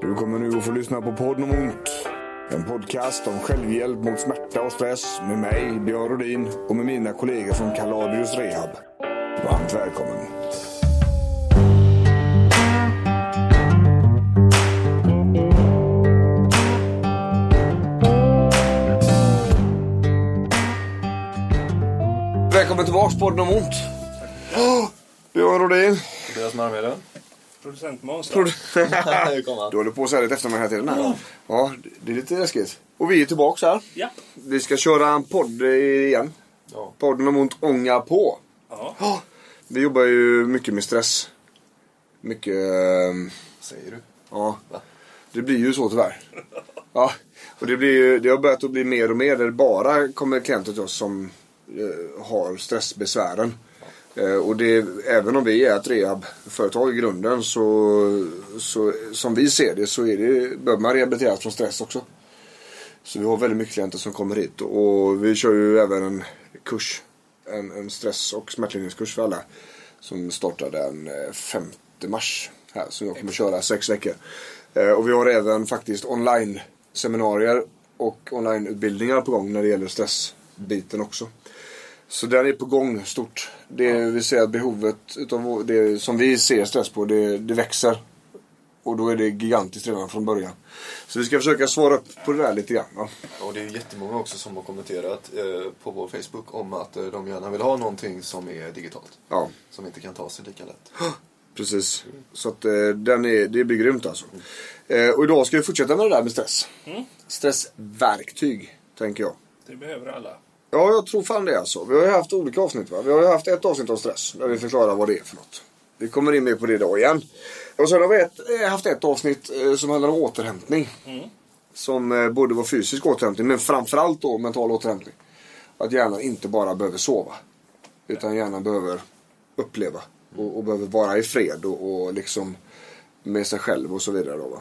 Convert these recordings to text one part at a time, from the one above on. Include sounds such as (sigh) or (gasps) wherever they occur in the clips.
Du kommer nu att få lyssna på podden om ont. En podcast om självhjälp mot smärta och stress med mig, Björn Rodin och med mina kollegor från Kaladius Rehab. Varmt välkommen. Välkommen tillbaks på podden om ont. Björn Rodin. Tobias Marmede. Producent Måns. (laughs) (laughs) Du håller på att säga lite efter mig hela tiden här. Ja, det är lite läskigt. Och vi är tillbaks här. Ja. Vi ska köra en podd igen. Ja. Podden om ont ånga på. ja. Vi jobbar ju mycket med stress. Mycket... ehm, Säger du? Ja. Va? Det blir ju så tyvärr. Ja. Och det, blir ju, det har börjat att bli mer och mer där det bara kommer klienter till oss som eh, har stressbesvären. Eh, och det, även om vi är ett rehabföretag i grunden så, så som vi ser det så är det, behöver man rehabiliteras från stress också. Så vi har väldigt mycket klienter som kommer hit och vi kör ju även en kurs. En, en stress och smärtlindringskurs för alla. Som startar den eh, 5 mars. Här, som jag kommer köra sex veckor. Eh, och vi har även faktiskt online seminarier och online-utbildningar på gång när det gäller stressbiten också. Så den är på gång stort. Det, Vi ser att behovet utav det som vi ser stress på, det, det växer. Och då är det gigantiskt redan från början. Så vi ska försöka svara upp på det där lite grann. Va? Och det är jättemånga också som har kommenterat eh, på vår Facebook om att eh, de gärna vill ha någonting som är digitalt. Ja, Som inte kan ta sig lika lätt. (gasps) precis. Så att eh, den är, det blir grymt alltså. Eh, och idag ska vi fortsätta med det där med stress. Stressverktyg, tänker jag. Det behöver alla. Ja, jag tror fan det alltså. Vi har ju haft olika avsnitt va? Vi har ju haft ett avsnitt om stress. Där vi förklarar vad det är för något. Vi kommer in mer på det idag igen. Och sen har vi ett, eh, haft ett avsnitt eh, som handlar om återhämtning. Som eh, borde vara fysisk återhämtning men framförallt då mental återhämtning. Att hjärnan inte bara behöver sova. Utan hjärnan behöver uppleva. Och, och behöver vara i fred och, och liksom med sig själv och så vidare. Då, va?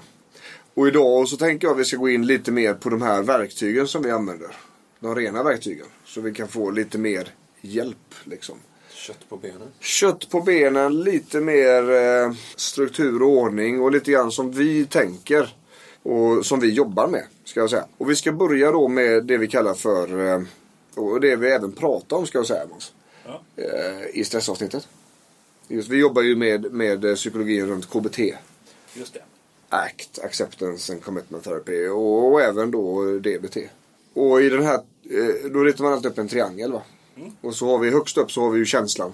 Och idag så tänker jag att vi ska gå in lite mer på de här verktygen som vi använder. De rena verktygen. Så vi kan få lite mer hjälp liksom. Kött på benen. Kött på benen, lite mer eh, struktur och ordning och lite grann som vi tänker. Och som vi jobbar med, ska jag säga. Och vi ska börja då med det vi kallar för, eh, och det vi även pratar om ska jag säga. Ja. Eh, I stressavsnittet. Just, vi jobbar ju med, med eh, psykologin runt KBT. Just det. ACT, Acceptance and Commitment Therapy och, och även då DBT. Och i den här, eh, då ritar man alltid upp en triangel va. Och så har vi högst upp så har vi ju känslan.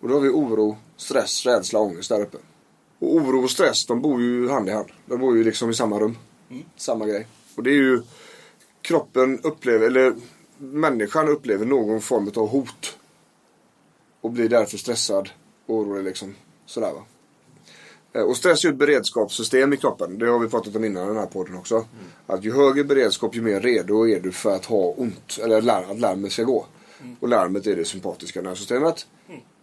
Och då har vi oro, stress, rädsla, ångest där uppe. Och oro och stress de bor ju hand i hand. De bor ju liksom i samma rum. Samma grej. Och det är ju kroppen upplever, eller människan upplever någon form av hot. Och blir därför stressad, orolig liksom. Sådär va. Eh, Och stress är ju ett beredskapssystem i kroppen. Det har vi pratat om innan i den här podden också. Att ju högre beredskap ju mer redo är du för att ha ont. Eller larm, att larmet ska gå. Och larmet är det sympatiska nervsystemet.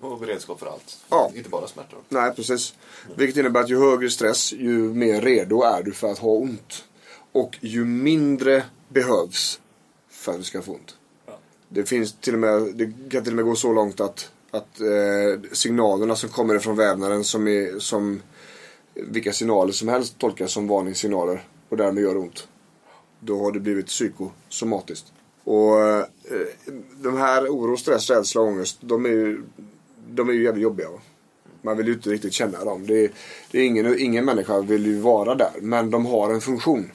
Och beredskap för allt. Ja. Inte bara smärtor. Nej, precis. Vilket innebär att ju högre stress, ju mer redo är du för att ha ont. Och ju mindre behövs för att du ska få ont. Ja. Det finns till och med, det kan till och med gå så långt att, att eh, signalerna som kommer ifrån vävnaden som, är, som vilka signaler som helst tolkas som varningssignaler och därmed gör ont. Då har det blivit psykosomatiskt. Och eh, de här oro, stress, rädsla och ångest, de är ju, de är ju jävligt jobbiga. Va? Man vill ju inte riktigt känna dem. Det är, det är ingen, ingen människa vill ju vara där. Men de har en funktion.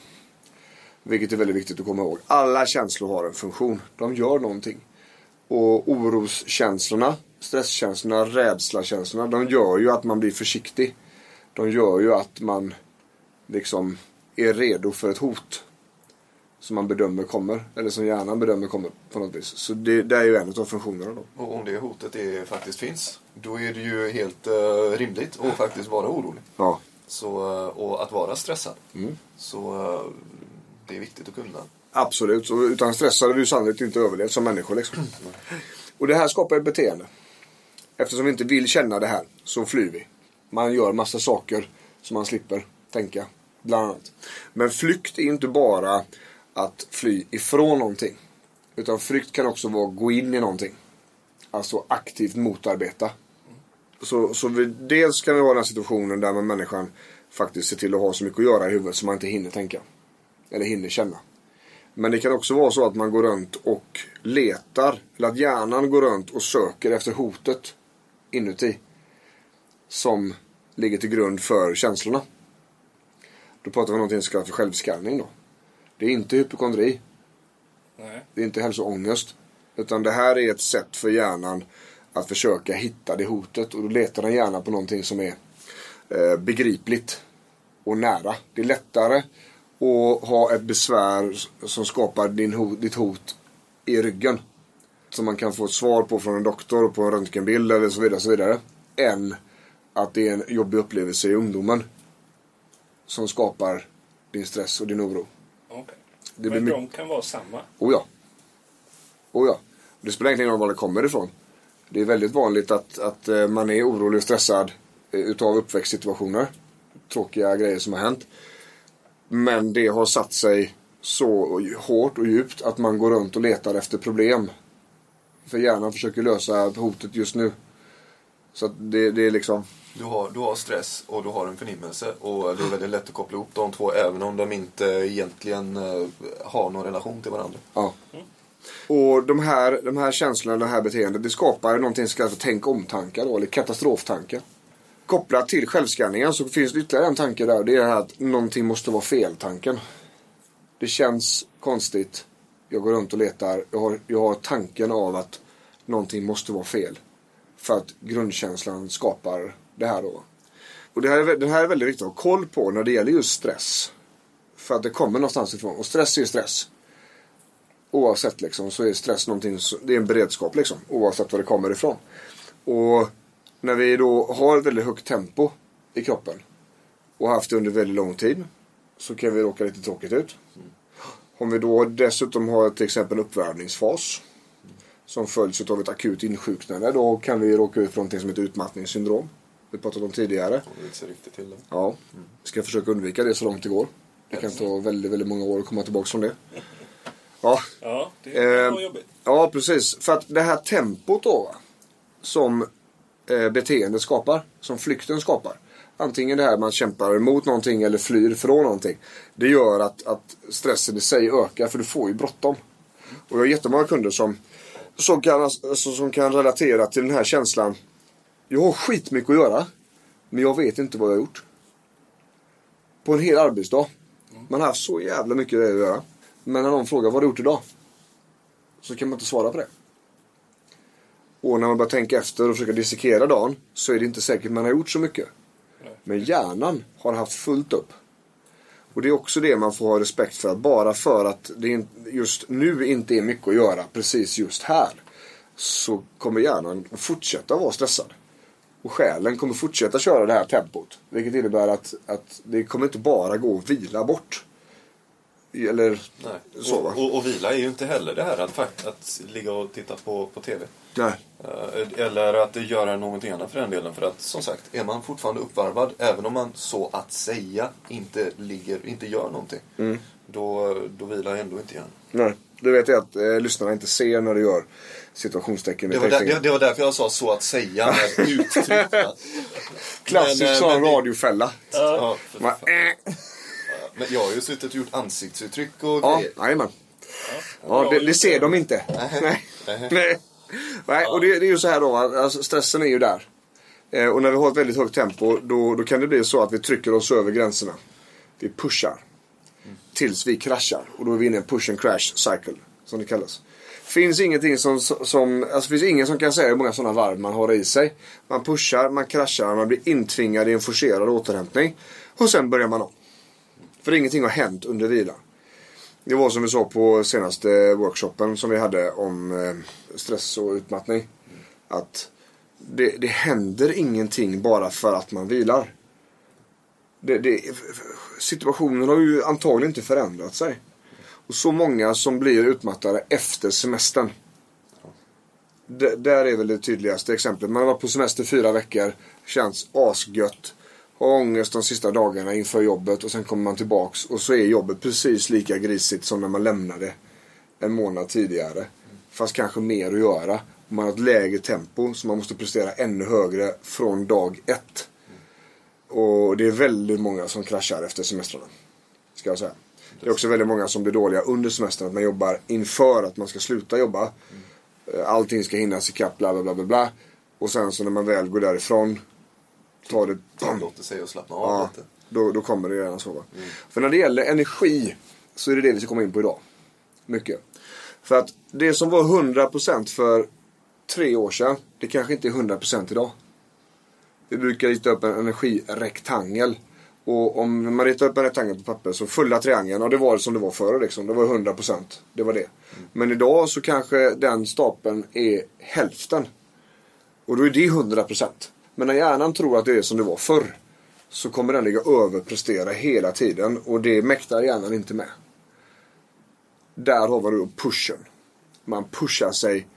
Vilket är väldigt viktigt att komma ihåg. Alla känslor har en funktion. De gör någonting. Och oroskänslorna, stresskänslorna, rädslakänslorna. De gör ju att man blir försiktig. De gör ju att man liksom är redo för ett hot. Som man bedömer kommer. Eller som hjärnan bedömer kommer på något vis. Så det, det är ju en av funktionerna då. Och om det hotet är, faktiskt finns. Då är det ju helt eh, rimligt att faktiskt vara orolig. Ja. Så, eh, och att vara stressad. Mm. Så eh, det är viktigt att kunna. Absolut. Så utan stress hade du sannolikt inte överlevt som människa. Liksom. Och det här skapar ett beteende. Eftersom vi inte vill känna det här så flyr vi. Man gör massa saker som man slipper tänka. Bland annat. Men flykt är inte bara att fly ifrån någonting. Utan flykt kan också vara att gå in i någonting. Alltså aktivt motarbeta. Så, så vi, dels kan vi ha den här situationen där man människan faktiskt ser till att ha så mycket att göra i huvudet så man inte hinner tänka. Eller hinner känna. Men det kan också vara så att man går runt och letar. Eller att hjärnan går runt och söker efter hotet inuti. Som ligger till grund för känslorna. Då pratar vi om någonting som kallas för självskanning då. Det är inte hypokondri. Nej. Det är inte hälsoångest. Utan det här är ett sätt för hjärnan att försöka hitta det hotet. Och då letar den gärna på någonting som är eh, begripligt och nära. Det är lättare att ha ett besvär som skapar din hot, ditt hot i ryggen. Som man kan få ett svar på från en doktor på en röntgenbild eller så vidare. Så vidare än att det är en jobbig upplevelse i ungdomen. Som skapar din stress och din oro. Okej. Det blir Men de kan vara samma. Oh ja. Oh ja. Det spelar egentligen ingen roll var det kommer ifrån. Det är väldigt vanligt att, att eh, man är orolig och stressad eh, utav uppväxtsituationer. Tråkiga grejer som har hänt. Men det har satt sig så hårt och djupt att man går runt och letar efter problem. För hjärnan försöker lösa hotet just nu. Så att det, det är liksom... Du har, du har stress och du har en förnimmelse och det är väldigt lätt att koppla ihop de två även om de inte egentligen eh, har någon relation till varandra. Ja. Och de här, de här känslorna, det här beteendet, det skapar någonting som kallas för tänk om-tankar då, eller katastroftankar. Kopplat till självskanningen så finns det ytterligare en tanke där. Det är att någonting måste vara fel-tanken. Det känns konstigt. Jag går runt och letar. Jag har, jag har tanken av att någonting måste vara fel. För att grundkänslan skapar det här då. Och det här, är, det här är väldigt viktigt att ha koll på när det gäller just stress. För att det kommer någonstans ifrån. Och stress är stress oavsett liksom, så är stress någonting, det är en beredskap liksom, oavsett var det kommer ifrån. Och när vi då har ett väldigt högt tempo i kroppen och haft det under väldigt lång tid så kan vi råka lite tråkigt ut. Om vi då dessutom har till exempel en uppvärmningsfas som följs av ett akut insjuknande då kan vi råka ut för någonting som heter utmattningssyndrom. Vi pratade om tidigare. Det ser riktigt till det. Ja, vi ska försöka undvika det så långt det går. Det kan ta väldigt, väldigt många år att komma tillbaka från det. Ja, Ja, det Eh, var jobbigt. Ja, precis. För att det här tempot då, va, som eh, beteendet skapar, som flykten skapar. Antingen det här man kämpar emot någonting eller flyr från någonting. Det gör att, att stressen i sig ökar för du får ju bråttom. Och jag har jättemånga kunder som, som, kan, alltså, som kan relatera till den här känslan. Jag har skitmycket att göra, men jag vet inte vad jag har gjort. På en hel arbetsdag. Man har haft så jävla mycket att göra. Men när någon frågar vad har du gjort idag? så kan man inte svara på det. Och när man börjar tänka efter och försöka dissekera dagen så är det inte säkert man har gjort så mycket. Men hjärnan har haft fullt upp. Och det är också det man får ha respekt för. Bara för att det just nu inte är mycket att göra precis just här. Så kommer hjärnan att fortsätta vara stressad. Och själen kommer fortsätta köra det här tempot. Vilket innebär att, att det kommer inte bara gå att vila bort. Eller Nej. så va? Och, och, och vila är ju inte heller det här att, fakt- att ligga och titta på, på TV. Nej. Eh, Eller att göra någonting annat för den delen. För att som sagt, är man fortfarande uppvarvad, även om man så att säga inte ligger, inte gör någonting. Mm. Då, då vilar jag ändå inte hjärnan. Nej, det vet jag att eh, lyssnarna inte ser när du gör situationstecken Det var, där, det, det var därför jag sa så att säga? (laughs) Klassisk eh, sån radiofälla. Ja, Man, äh. Men jag har ju suttit och gjort ansiktsuttryck och Ja, grejer. jajamän. Ja, det, det ser de inte. Nej. Nej. Nej, och det, det är ju så här då, alltså stressen är ju där. Eh, och när vi har ett väldigt högt tempo då, då kan det bli så att vi trycker oss över gränserna. Vi pushar. Tills vi kraschar. Och då är vi inne i en push and crash cycle. Som det kallas. Finns ingenting som, som, alltså finns ingen som kan säga hur många sådana varv man har i sig. Man pushar, man kraschar, man blir intvingad i en forcerad återhämtning. Och sen börjar man om. För ingenting har hänt under vilan. Det var som vi sa på senaste workshopen som vi hade om eh, stress och utmattning. Att det, det händer ingenting bara för att man vilar. Det, det, situationen har ju antagligen inte förändrat sig. Och så många som blir utmattade efter semestern. D- där är väl det tydligaste exemplet. Man har varit på semester fyra veckor. Känns asgött. Har ångest de sista dagarna inför jobbet och sen kommer man tillbaks och så är jobbet precis lika grisigt som när man lämnade en månad tidigare. Fast kanske mer att göra. Man har ett lägre tempo så man måste prestera ännu högre från dag ett. Och det är väldigt många som kraschar efter semestrarna. Ska jag säga. Det är också väldigt många som blir dåliga under semestern. Att man jobbar inför att man ska sluta jobba. Eh, Allting ska hinnas ikapp, bla bla bla bla bla. Och sen så när man väl går därifrån. Tar det... Tillåter sig att slappna av Ja, lite. då, då kommer det gärna så. Va? För när det gäller energi så är det det vi ska komma in på idag. Mycket. För att det som var 100% för tre år sedan, det kanske inte är 100% idag. Vi brukar rita upp en energirektangel. Och om man ritar upp en rektangel på papper så fulla triangeln, och det var som det var förr liksom. Det var 100%. Det var det. Men idag så kanske den stapeln är hälften. Och då är det 100%. Men när hjärnan tror att det är som det var förr. Så kommer den ligga och överprestera hela tiden. Och det mäktar hjärnan inte med. Där har vi då pushen. Man pushar sig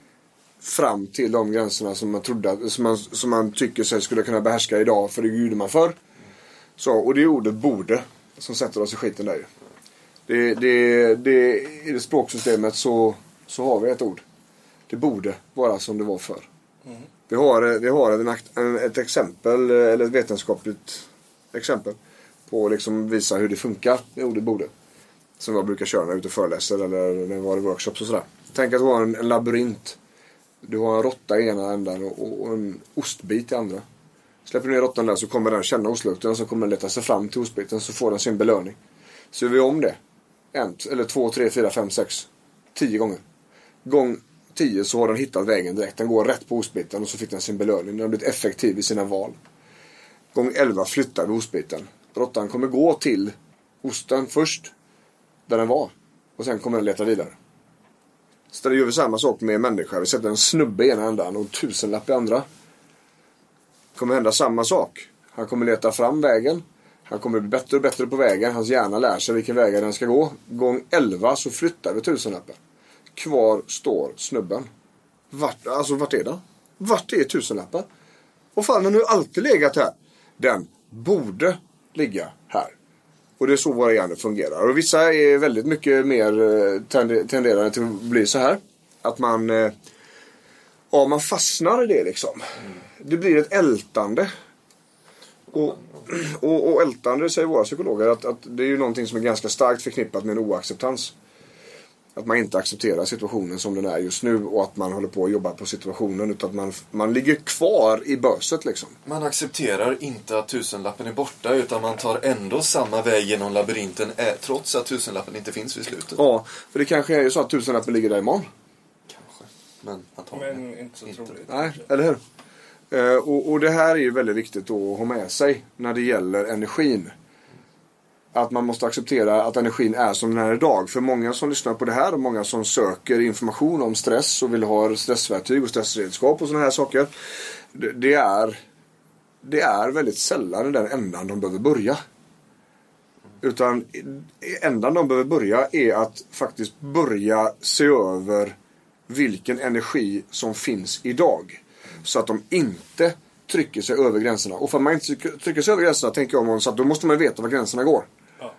fram till de gränserna som man trodde som man, som man tycker sig skulle kunna behärska idag. För det gjorde man förr. Så, och det är ordet borde som sätter oss i skiten där ju. Det, det, det, I det språksystemet så, så har vi ett ord. Det borde vara som det var förr. Vi har, vi har en, en, ett exempel, eller ett vetenskapligt exempel på att liksom visa hur det funkar med ordet borde. Som jag brukar köra när jag är ute och föreläser eller när jag var i workshops och sådär. Tänk att du har en, en labyrint. Du har en råtta i ena änden och, och en ostbit i andra. Släpper du ner råttan där så kommer den känna ostlukten så kommer den leta sig fram till ostbiten så får den sin belöning. Så gör vi om det. En, eller två, tre, fyra, fem, sex, tio gånger. Gång tio så har den hittat vägen direkt. Den går rätt på ostbiten och så fick den sin belöning. Den har blivit effektiv i sina val. Gång 11 flyttar vi ostbiten. Råttan kommer gå till osten först. Där den var. Och sen kommer den leta vidare. Så där gör vi samma sak med människa. Vi sätter en snubbe i ena ändan och en tusenlapp i andra kommer hända samma sak. Han kommer leta fram vägen. Han kommer bli bättre och bättre på vägen. Hans hjärna lär sig vilken väg den ska gå. Gång 11 så flyttar vi tusenlappen. Kvar står snubben. Vart, alltså vart är den? Vart är tusenlappen? Och fan den har ju alltid legat här. Den borde ligga här. Och det är så våra hjärnor fungerar. Och vissa är väldigt mycket mer eh, tenderande till att bli så här. Att man, eh, ja man fastnar i det liksom. Det blir ett ältande. Och, och, och ältande säger våra psykologer att, att det är ju någonting som är ganska starkt förknippat med en oacceptans. Att man inte accepterar situationen som den är just nu och att man håller på att jobba på situationen utan att man, man ligger kvar i böset liksom. Man accepterar inte att tusenlappen är borta utan man tar ändå samma väg genom labyrinten eh, trots att tusenlappen inte finns vid slutet. Ja, för det kanske är ju så att tusenlappen ligger där imorgon. Kanske. Men antagligen Men inte så inte. troligt. Nej, eller hur? Eh, och, och det här är ju väldigt viktigt att ha med sig när det gäller energin. Att man måste acceptera att energin är som den är idag. För många som lyssnar på det här och många som söker information om stress och vill ha stressverktyg och stressredskap och sådana här saker. Det, det, är, det är väldigt sällan i den ändan de behöver börja. Utan ändan de behöver börja är att faktiskt börja se över vilken energi som finns idag. Så att de inte trycker sig över gränserna. Och för att man inte trycker- sig över gränserna tänker jag om så att då måste man veta var gränserna går. Ja.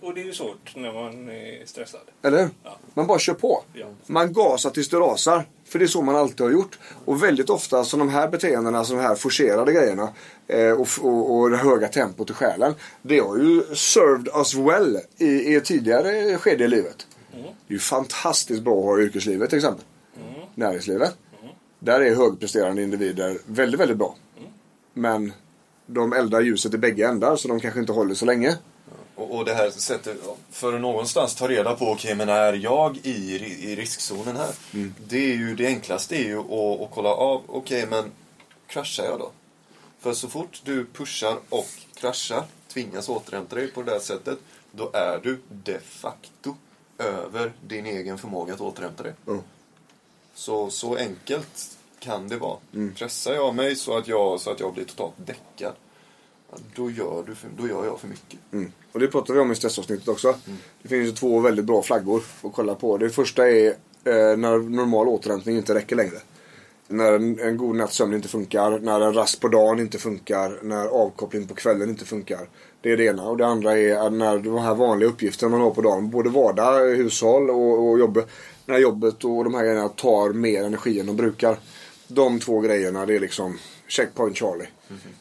Och det är ju svårt när man är stressad. Eller hur? Ja. Man bara kör på. Ja. Man gasar tills det rasar. För det är så man alltid har gjort. Och väldigt ofta så de här beteendena, så de här forcerade grejerna eh, och, och, och det höga tempot i själen. Det har ju served us well i, i tidigare skede i livet. Det är ju fantastiskt bra att ha i yrkeslivet till exempel. Näringslivet. Där är högpresterande individer väldigt, väldigt bra. Men de eldar ljuset i bägge ändar så de kanske inte håller så länge. Och, och det här sättet, för att någonstans ta reda på, okej men är jag i, i riskzonen här? Det är ju det enklaste är ju att, att kolla av, okej men kraschar jag då? För så fort du pushar och kraschar, tvingas återhämta dig på det där sättet, då är du de facto över din egen förmåga att återhämta dig. Mm. Så, så enkelt kan det vara. Pressar jag mig så att jag, så att jag blir totalt däckad, då gör, du för, då gör jag för mycket. Mm. Och det pratar vi om i stressavsnittet också. Det finns ju två väldigt bra flaggor att kolla på. Det första är eh, när normal återhämtning inte räcker längre. När en, en god natts sömn inte funkar, när en rast på dagen inte funkar, när avkoppling på kvällen inte funkar. Det är det ena. Och det andra är när de här vanliga uppgifterna man har på dagen, både vardag, hushåll och, och jobb. När jobbet och de här grejerna tar mer energi än de brukar. De två grejerna, det är liksom checkpoint Charlie.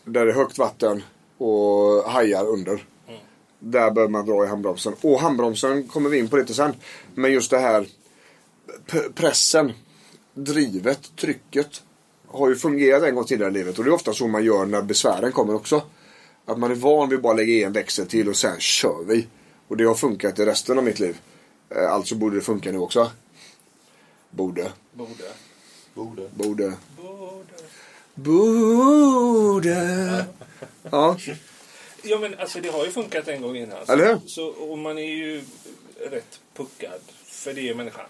Där det är högt vatten, och hajar under. Där bör man dra i handbromsen. Och handbromsen kommer vi in på lite sen. Men just det här pressen, drivet, trycket har ju fungerat en gång tidigare i livet. Och det är ofta så man gör när besvären kommer också. Att man är van vid att bara lägga i en växel till och sen kör vi. Och det har funkat i resten av mitt liv. Eh, alltså borde det funka nu också. Borde. Borde. Borde. Borde. Borde. Ja. Ja men alltså det har ju funkat en gång innan. Eller hur? Så, och man är ju rätt puckad. För det är människan.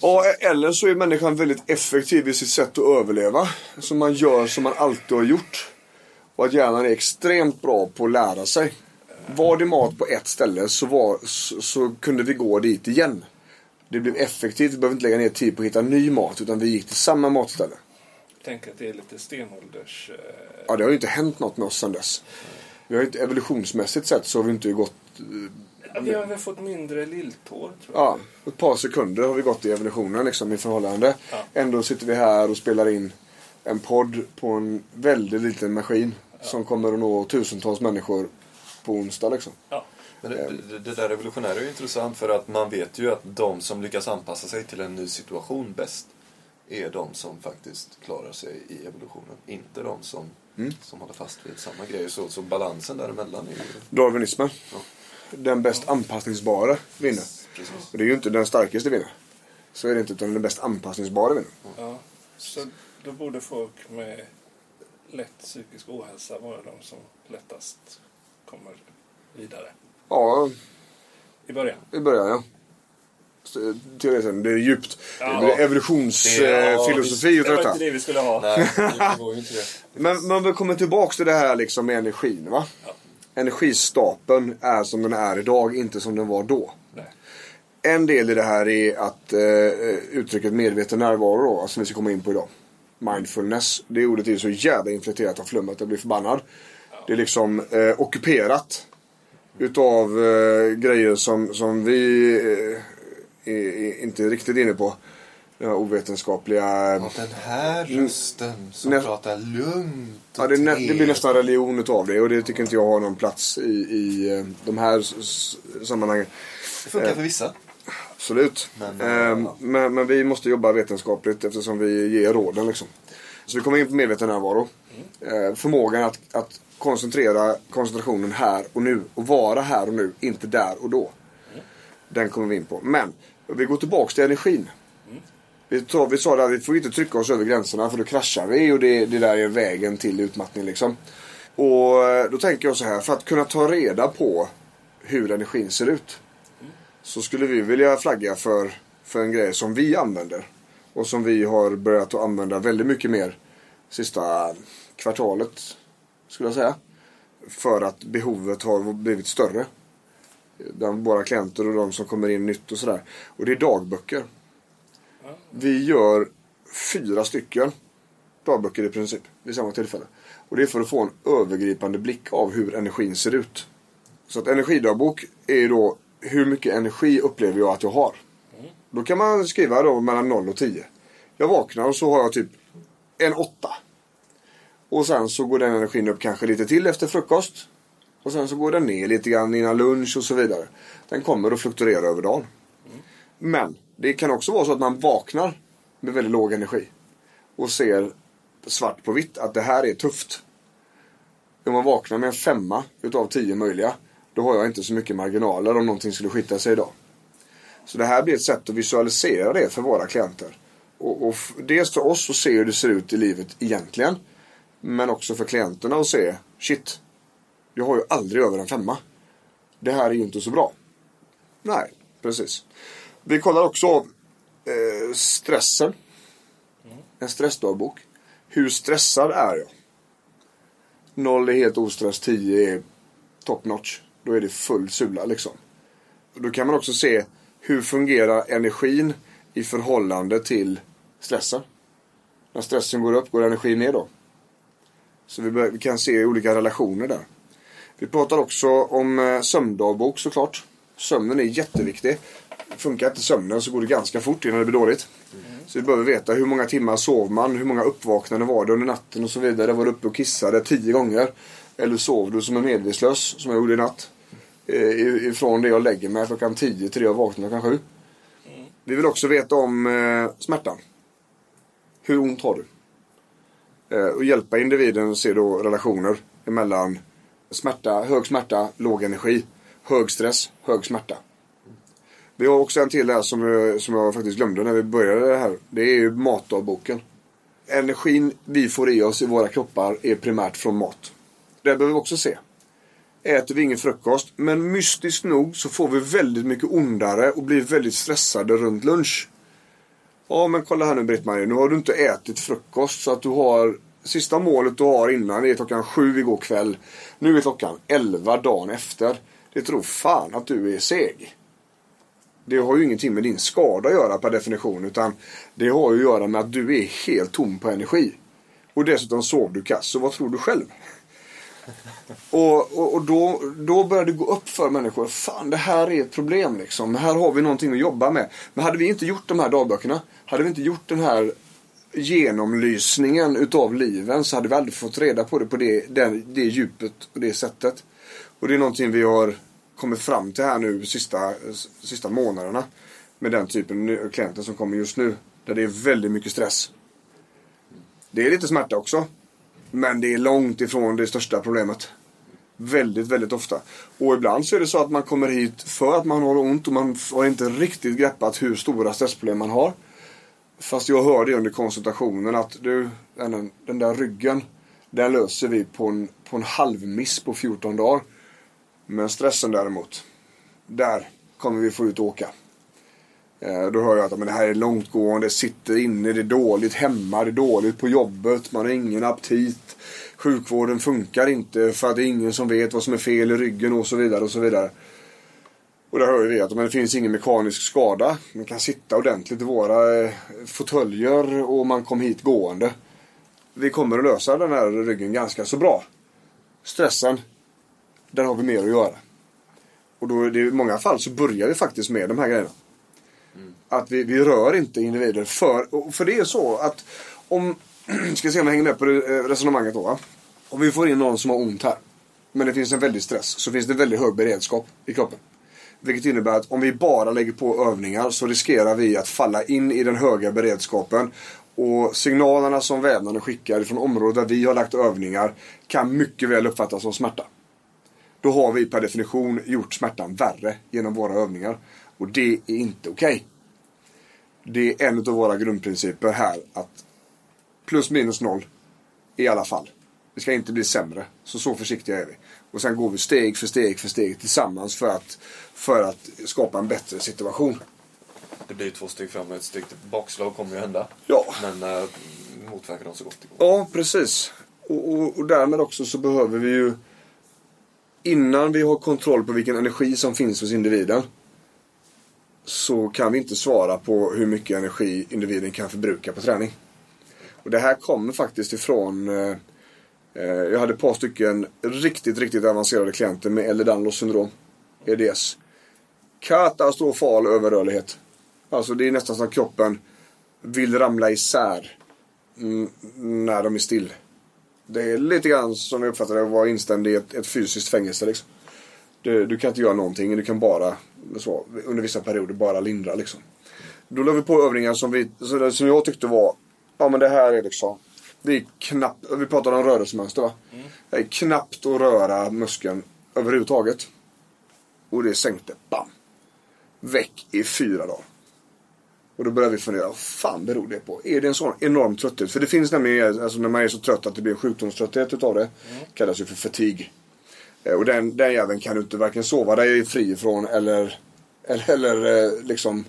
ja. Eller så är människan väldigt effektiv i sitt sätt att överleva. Så man gör som man alltid har gjort. Och att hjärnan är extremt bra på att lära sig. Var det mat på ett ställe så, var, så, så kunde vi gå dit igen. Det blev effektivt. Vi behöver inte lägga ner tid på att hitta ny mat. Utan vi gick till samma matställe. Tänk att det är lite stenålders... Eh, Ja, det har ju inte hänt något med oss sedan dess. Vi har inte evolutionsmässigt sett så har vi inte gått... ja, vi har väl fått mindre lilltår tror jag. Ja, ett par sekunder har vi gått i evolutionen liksom i förhållande. Ja. Ändå sitter vi här och spelar in en podd på en väldigt liten maskin. Som kommer att nå tusentals människor på onsdag liksom. Ja. Men det, det, det där revolutionära är ju intressant för att man vet ju att de som lyckas anpassa sig till en ny situation bäst är de som faktiskt klarar sig i evolutionen. Inte de som, som håller fast vid samma grej. Så, så balansen däremellan är ju... Darwinismen. Ja. Den bäst anpassningsbara vinner. Precis. Och det är ju inte den starkaste vinner. Så är det inte, utan den bäst anpassningsbara vinner. ja. Så då borde folk med lätt psykisk ohälsa vara de som lättast kommer vidare. Ja, I början. i början ja. Teoretiskt, det är djupt. Ja. Det blir evolutionsfilosofi Det utav var detta. inte det vi skulle ha. Nej, det (laughs) går ju inte det. Men man vill komma tillbaks till det här liksom med energin va? Ja. Energistapeln är som den är idag, inte som den var då. Nej. En del i det här är att eh, uttrycket medveten närvaro då, som vi ska komma in på idag. Mindfulness. Det ordet är så jävla infekterat av flum att jag blir förbannad. Det är liksom eh, ockuperat. Utav eh, grejer som, som vi eh, är, är inte riktigt inne på. Den här ovetenskapliga... Och den här rösten som Nä- pratar lugnt och Ja, det, nä, det blir nästan religion utav det och det tycker inte jag har någon plats i, i eh, de här sammanhangen. Det funkar för vissa. Absolut. Men, Men, ja. men, men vi måste jobba vetenskapligt eftersom vi ger råden. Liksom. Så vi kommer in på medveten närvaro. Mm. förmågan att, att koncentrera koncentrationen här och nu och vara här och nu, inte där och då. Den kommer vi in på. Men vi går tillbaks till energin. Vi, tar, vi sa att vi får inte trycka oss över gränserna för då kraschar vi och det, det där är vägen till utmattning. Liksom. Och eh, då tänker jag så här, för att kunna ta reda på hur energin ser ut så skulle vi vilja flagga för, för en grej som vi använder. Och som vi har börjat att använda väldigt mycket mer sista kvartalet, skulle jag säga. För att behovet har blivit större. Bland våra klienter och de som kommer in nytt och sådär. Och det är dagböcker. Vi gör fyra stycken dagböcker i princip vid samma tillfälle. Och det är för att få en övergripande blick av hur energin ser ut. Så att energidagbok är ju då hur mycket energi upplever jag att jag har. Då kan man skriva då mellan 0 och 10. Jag vaknar och så har jag typ en 8. Och sen så går den energin upp kanske lite till efter frukost. Och sen så går den ner lite grann innan lunch och så vidare. Den kommer att fluktuera över dagen. Men det kan också vara så att man vaknar med väldigt låg energi. Och ser svart på vitt att det här är tufft. Om man vaknar med en femma utav tio möjliga. Då har jag inte så mycket marginaler om någonting skulle skita sig idag. Så det här blir ett sätt att visualisera det för våra klienter. Och, och dels för oss att se hur det ser ut i livet egentligen. Men också för klienterna att se, shit, jag har ju aldrig över en femma. Det här är ju inte så bra. Nej, precis. Vi kollar också eh, stressen. En stressdagbok. Hur stressad är jag? Noll är helt ostress, 10 är top notch. Då är det full sula liksom. Då kan man också se hur fungerar energin i förhållande till stressen. När stressen går upp, går energin ner då? Så vi, bör, vi kan se olika relationer där. Vi pratar också om eh, sömndagbok såklart. Sömnen är jätteviktig. Funkar inte sömnen så går det ganska fort innan det blir dåligt. Så vi behöver veta hur många timmar sov man, hur många uppvaknanden var det under natten och så vidare. Var du uppe och kissade tio gånger? Eller sover du som en medvetslös, som jag gjorde i natt. Eh, ifrån det jag lägger mig klockan 10 till det jag vaknar klockan 7. Vi vill också veta om eh, smärtan. Hur ont har du? Eh, och hjälpa individen att se då relationer emellan smärta, hög smärta, låg energi, hög stress, hög smärta. Vi har också en till här som, jag- som jag faktiskt glömde när vi började det här. Det är ju matdagboken. Energin vi får i oss i våra kroppar är primärt från mat. Det behöver vi också se. Äter vi ingen frukost, men mystiskt nog så får vi väldigt mycket ondare och blir väldigt stressade runt lunch. Ja men kolla här nu Britt-Marie, nu har du inte ätit frukost så att du har Sista målet du har innan är klockan sju igår kväll. Nu är klockan elva dagen efter. Det tror fan att du är seg. Det har ju ingenting med din skada att göra per definition utan det har ju att göra med att du är helt tom på energi. Och dessutom sov du kass, så vad tror du själv? Och, och, och då, då börjar det gå upp för människor. Fan, det här är ett problem liksom. Här har vi någonting att jobba med. Men hade vi inte gjort de här dagböckerna, hade vi inte gjort den här genomlysningen utav liven så hade vi aldrig fått reda på det på det, det, det djupet och det sättet. Och det är någonting vi har kommit fram till här nu sista, sista månaderna. Med den typen av klienter som kommer just nu. Där det är väldigt mycket stress. Det är lite smärta också. Men det är långt ifrån det största problemet. Väldigt, väldigt ofta. Och ibland så är det så att man kommer hit för att man har ont och man har inte riktigt greppat hur stora stressproblem man har. Fast jag hörde under konsultationen att du, den, den där ryggen, den löser vi på en, på en halvmiss på 14 dagar. Men stressen däremot, där kommer vi få ut och åka. Eh, då hör jag att men det här är långtgående, sitter inne, det är dåligt hemma, det är dåligt på jobbet, man har ingen aptit. Sjukvården funkar inte för att det är ingen som vet vad som är fel i ryggen och så vidare och så vidare. Och där hör vi att men det finns ingen mekanisk skada. Man kan sitta ordentligt i våra eh, fåtöljer och man kom hit gående. Vi kommer att lösa den här ryggen ganska så bra. Stressen, där har vi mer att göra. Och då det, i många fall så börjar vi faktiskt med de här grejerna. Att vi, vi rör inte individer för, för det är så att om, (clears throat) ska se om jag hänger med på eh, resonemanget då. Va? Om vi får in någon som har ont här. Men det finns en väldig stress så finns det väldigt hög beredskap i kroppen. Vilket innebär att om vi bara lägger på övningar så riskerar vi att falla in i den höga beredskapen. Och signalerna som vävnaden skickar från områden där vi har lagt övningar kan mycket väl uppfattas som smärta. Då har vi per definition gjort smärtan värre genom våra övningar. Och det är inte okej. Det är en av våra grundprinciper här att plus minus noll i alla fall. Det ska inte bli sämre. Så så försiktiga är vi. Och sen går vi steg för steg för steg tillsammans för att, för att skapa en bättre situation. Det blir två steg fram och ett steg till. Bakslag kommer ju hända. Ja. Men äh, motverka dem så gott det går. Ja, precis. Och, och, och därmed också så behöver vi ju innan vi har kontroll på vilken energi som finns hos individen så kan vi inte svara på hur mycket energi individen kan förbruka på träning. Och det här kommer faktiskt ifrån eh, eh, Eh, jag hade ett par stycken riktigt, riktigt avancerade klienter med Ehlers-Danlos syndrom, EDS. Katastrofal överrörlighet. Alltså det är nästan som att kroppen vill ramla isär mm, när de är still. Det är lite grann som jag uppfattar det att vara instängd i ett, ett fysiskt fängelse. Liksom. Du, du kan inte göra någonting. Du kan bara, så, under vissa perioder, bara lindra. Liksom. Då la vi på övningar som, vi, som jag tyckte var, ja men det här är liksom, det är knappt, vi pratade om rörelsemönster va? Det är knappt att röra muskeln överhuvudtaget. Och det sänkte, bam. Väck i fyra dagar. Och då börjar vi fundera, vad fan beror det på? Är det en sån enorm trötthet? För det finns nämligen, alltså när man är så trött att det blir en sjukdomströtthet utav det. Kallas ju för fatig. Eh, och den, den jäveln kan du inte varken sova dig fri ifrån eller, eller, eller eh, liksom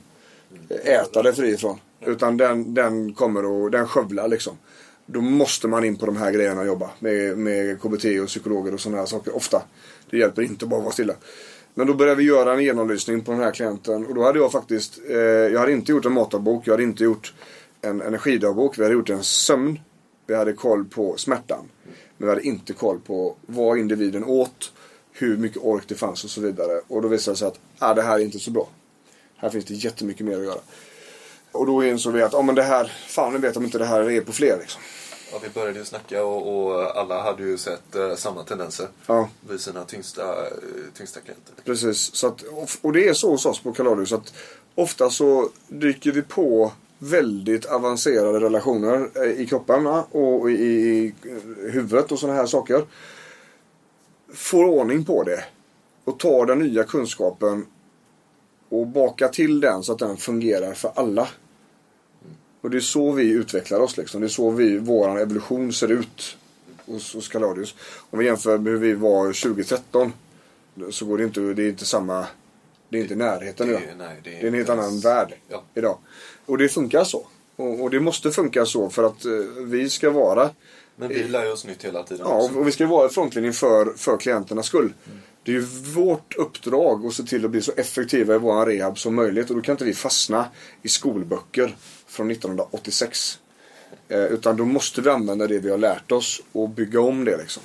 äta dig fri ifrån. Utan den, den kommer och den skövlar liksom. Då måste man in på de här grejerna och jobba med, med KBT och psykologer och sådana här saker. Ofta. Det hjälper inte att bara vara stilla. Men då började vi göra en genomlysning på den här klienten. Och då hade jag faktiskt, eh, jag hade inte gjort en matdagbok, jag hade inte gjort en energidagbok. Vi hade gjort en sömn. Vi hade koll på smärtan. Men vi hade inte koll på vad individen åt, hur mycket ork det fanns och så vidare. Och då visade det sig att ah, det här är inte så bra. Här finns det jättemycket mer att göra. Och då insåg vi att, ja men det här, fan nu vet om inte det här är på fler liksom. Ja, vi började ju snacka och, och alla hade ju sett eh, samma tendenser Ja, vid sina tyngsta, eh, tyngsta klienter. precis. Så att, och det är så hos oss på Kaladius att ofta så dyker vi på väldigt avancerade relationer eh, i kropparna och i, i huvudet och sådana här saker. Får ordning på det och tar den nya kunskapen och bakar till den så att den fungerar för alla. Och det är så vi utvecklar oss liksom. Det är så vi, våran evolution ser ut hos, hos Kaladius. Om vi jämför med hur vi var 2013 så går det inte, det är inte samma, det är inte i närheten idag. nej, det, Det är en helt annan värld Ja. idag. Och det funkar så. Och, och det måste funka så för att eh, vi ska vara Men vi lär oss nytt hela tiden Ja, också. och vi ska vara i frontlinjen för, för klienternas skull. Det är ju vårt uppdrag att se till att bli så effektiva i vår rehab som möjligt. Och då kan inte vi fastna i skolböcker från 1986. Eh, utan då måste vi använda det vi har lärt oss och bygga om det liksom.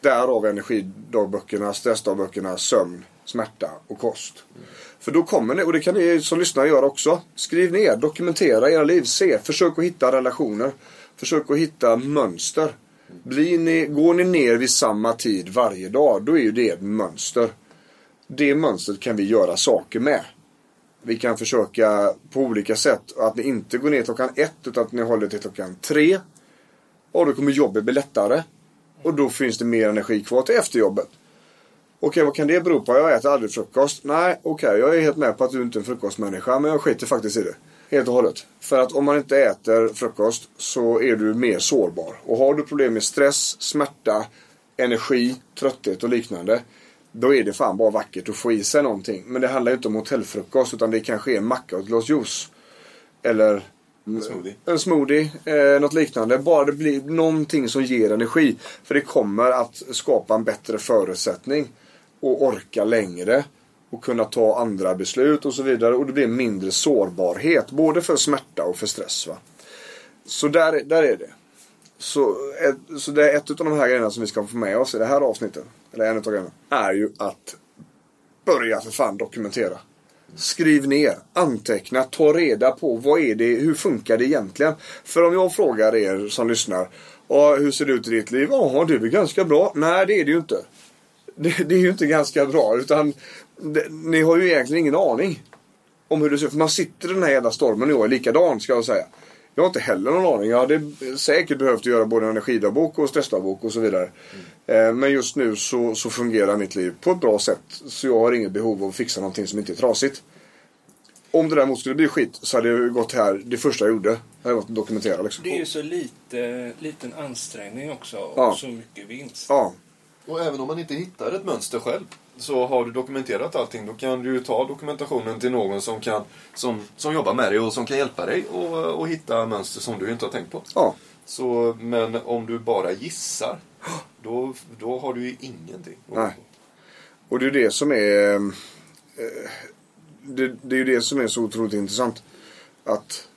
Därav energidagböckerna, stressdagböckerna, sömn, smärta och kost. För då kommer ni, och det kan ni som lyssnar göra också. Skriv ner, dokumentera era liv, se, försök att hitta relationer. Försök att hitta mönster. Blir ni, går ni ner vid samma tid varje dag, då är ju det ett mönster. Det mönstret kan vi göra saker med. Vi kan försöka på olika sätt att ni inte går ner klockan ett utan att ni håller till klockan tre. Och då kommer jobbet bli lättare. Och då finns det mer energi kvar till efterjobbet. Okej, vad kan det bero på? Jag äter aldrig frukost. Nej, okej, jag är helt med på att du inte är en frukostmänniska, men jag skiter faktiskt i det. Helt och hållet. För att om man inte äter frukost så är du mer sårbar. Och har du problem med stress, smärta, energi, trötthet och liknande. Då är det fan bara vackert att få i sig någonting. Men det handlar ju inte om hotellfrukost utan det kanske är en macka och ett glas juice. Eller En smoothie. en smoothie, eh, något liknande. Bara det blir någonting som ger energi. För det kommer att skapa en bättre förutsättning. Och orka längre. Och kunna ta andra beslut och så vidare. Och det blir mindre sårbarhet. Både för smärta och för stress. Va? Så där, där är det. Så, ett, så det är ett av de här grejerna som vi ska få med oss i det här avsnittet. Eller en av grejerna. Är ju att börja för fan dokumentera. Skriv ner, anteckna, ta reda på vad är det, hur funkar det egentligen? För om jag frågar er som lyssnar, hur ser det ut i ditt liv? Ja, det är väl ganska bra. Nej, det är det ju inte. Det, det är ju inte ganska bra, utan det, ni har ju egentligen ingen aning om hur det ser ut. För man sitter i den här jävla stormen jag är likadan, ska jag säga. Jag har inte heller någon aning. Jag hade säkert behövt göra både en energidagbok och stressdagbok och så vidare. Eh, Men just nu så, så fungerar mitt liv på ett bra sätt. Så jag har inget behov av att fixa någonting som inte är trasigt. Om det däremot skulle bli skit så hade jag gått här, det första jag gjorde, hade varit att dokumentera liksom. Det är ju så lite, liten ansträngning också och Ja. så mycket vinst. Ja, Och även om man inte hittar ett mönster själv så har du dokumenterat allting. Då kan du ju ta dokumentationen till någon som, kan, som, som jobbar med dig och som kan hjälpa dig och, och hitta mönster som du inte har tänkt på. ja. Så, men om du bara gissar, då, då har du ju ingenting. Nej. Och det är ju det som är... eh, Det, det är ju det som är så otroligt intressant. Att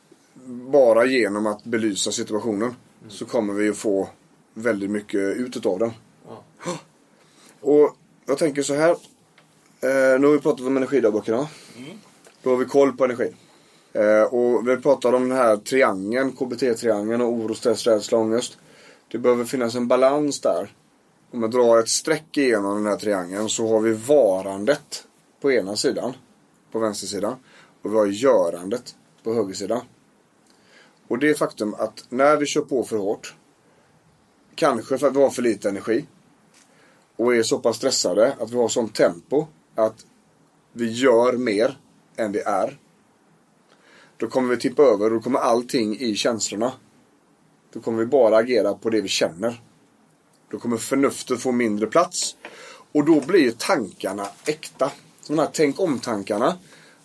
bara genom att belysa situationen så kommer vi att få väldigt mycket ut utav den. (gasps) Och jag tänker så här. Eh, nu har vi pratat om energidagböckerna. Då har vi koll på energi. Eh, och vi pratar om den här triangeln, KBT-triangeln och oro, stress, rädsla, ångest. Det behöver finnas en balans där. Om jag drar ett streck igenom den här triangeln så har vi varandet på ena sidan, på vänstersidan. Och vi har görandet på högersidan. Och det är faktum att när vi kör på för hårt, kanske för att vi har för lite energi, och är så pass stressade att vi har sånt tempo att vi gör mer än vi är. Då kommer vi tippa över och då kommer allting i känslorna. Då kommer vi bara agera på det vi känner. Då kommer förnuftet få mindre plats. Och då blir tankarna äkta. Så de här tänk om-tankarna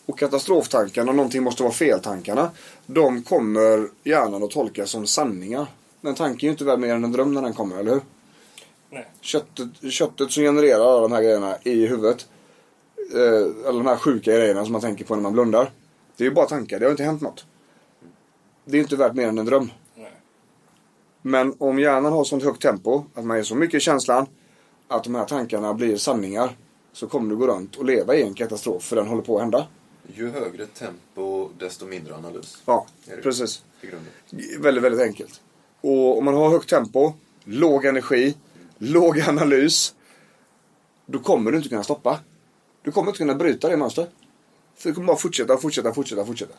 och katastroftankarna, någonting måste vara fel-tankarna. De kommer hjärnan att tolka som sanningar. Men tanken är ju inte värd mer än en dröm när den kommer, eller hur? Nej. köttet, köttet som genererar alla de här grejerna i huvudet. Eh, alla de här sjuka grejerna som man tänker på när man blundar. Det är ju bara tankar, det har inte hänt något. Det är inte värt mer än en dröm. Nej. Men om hjärnan har sånt högt tempo, att man är så mycket i känslan, att de här tankarna blir sanningar. Så kommer du gå runt och leva i en katastrof, för den håller på att hända. Ju högre tempo, desto mindre analys. Ja, precis. Väldigt, väldigt enkelt. Och om man har högt tempo, låg energi, låg analys. Då kommer du inte kunna stoppa. Du kommer inte kunna bryta det mönstret. För det kommer bara fortsätta, fortsätta, fortsätta, fortsätta.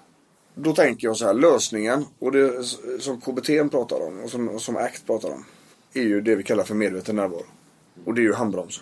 Då tänker jag så här, lösningen och det som KBT pratar om och som, som ACT pratar om. Är ju det vi kallar för medveten närvaro. Och det är ju handbroms.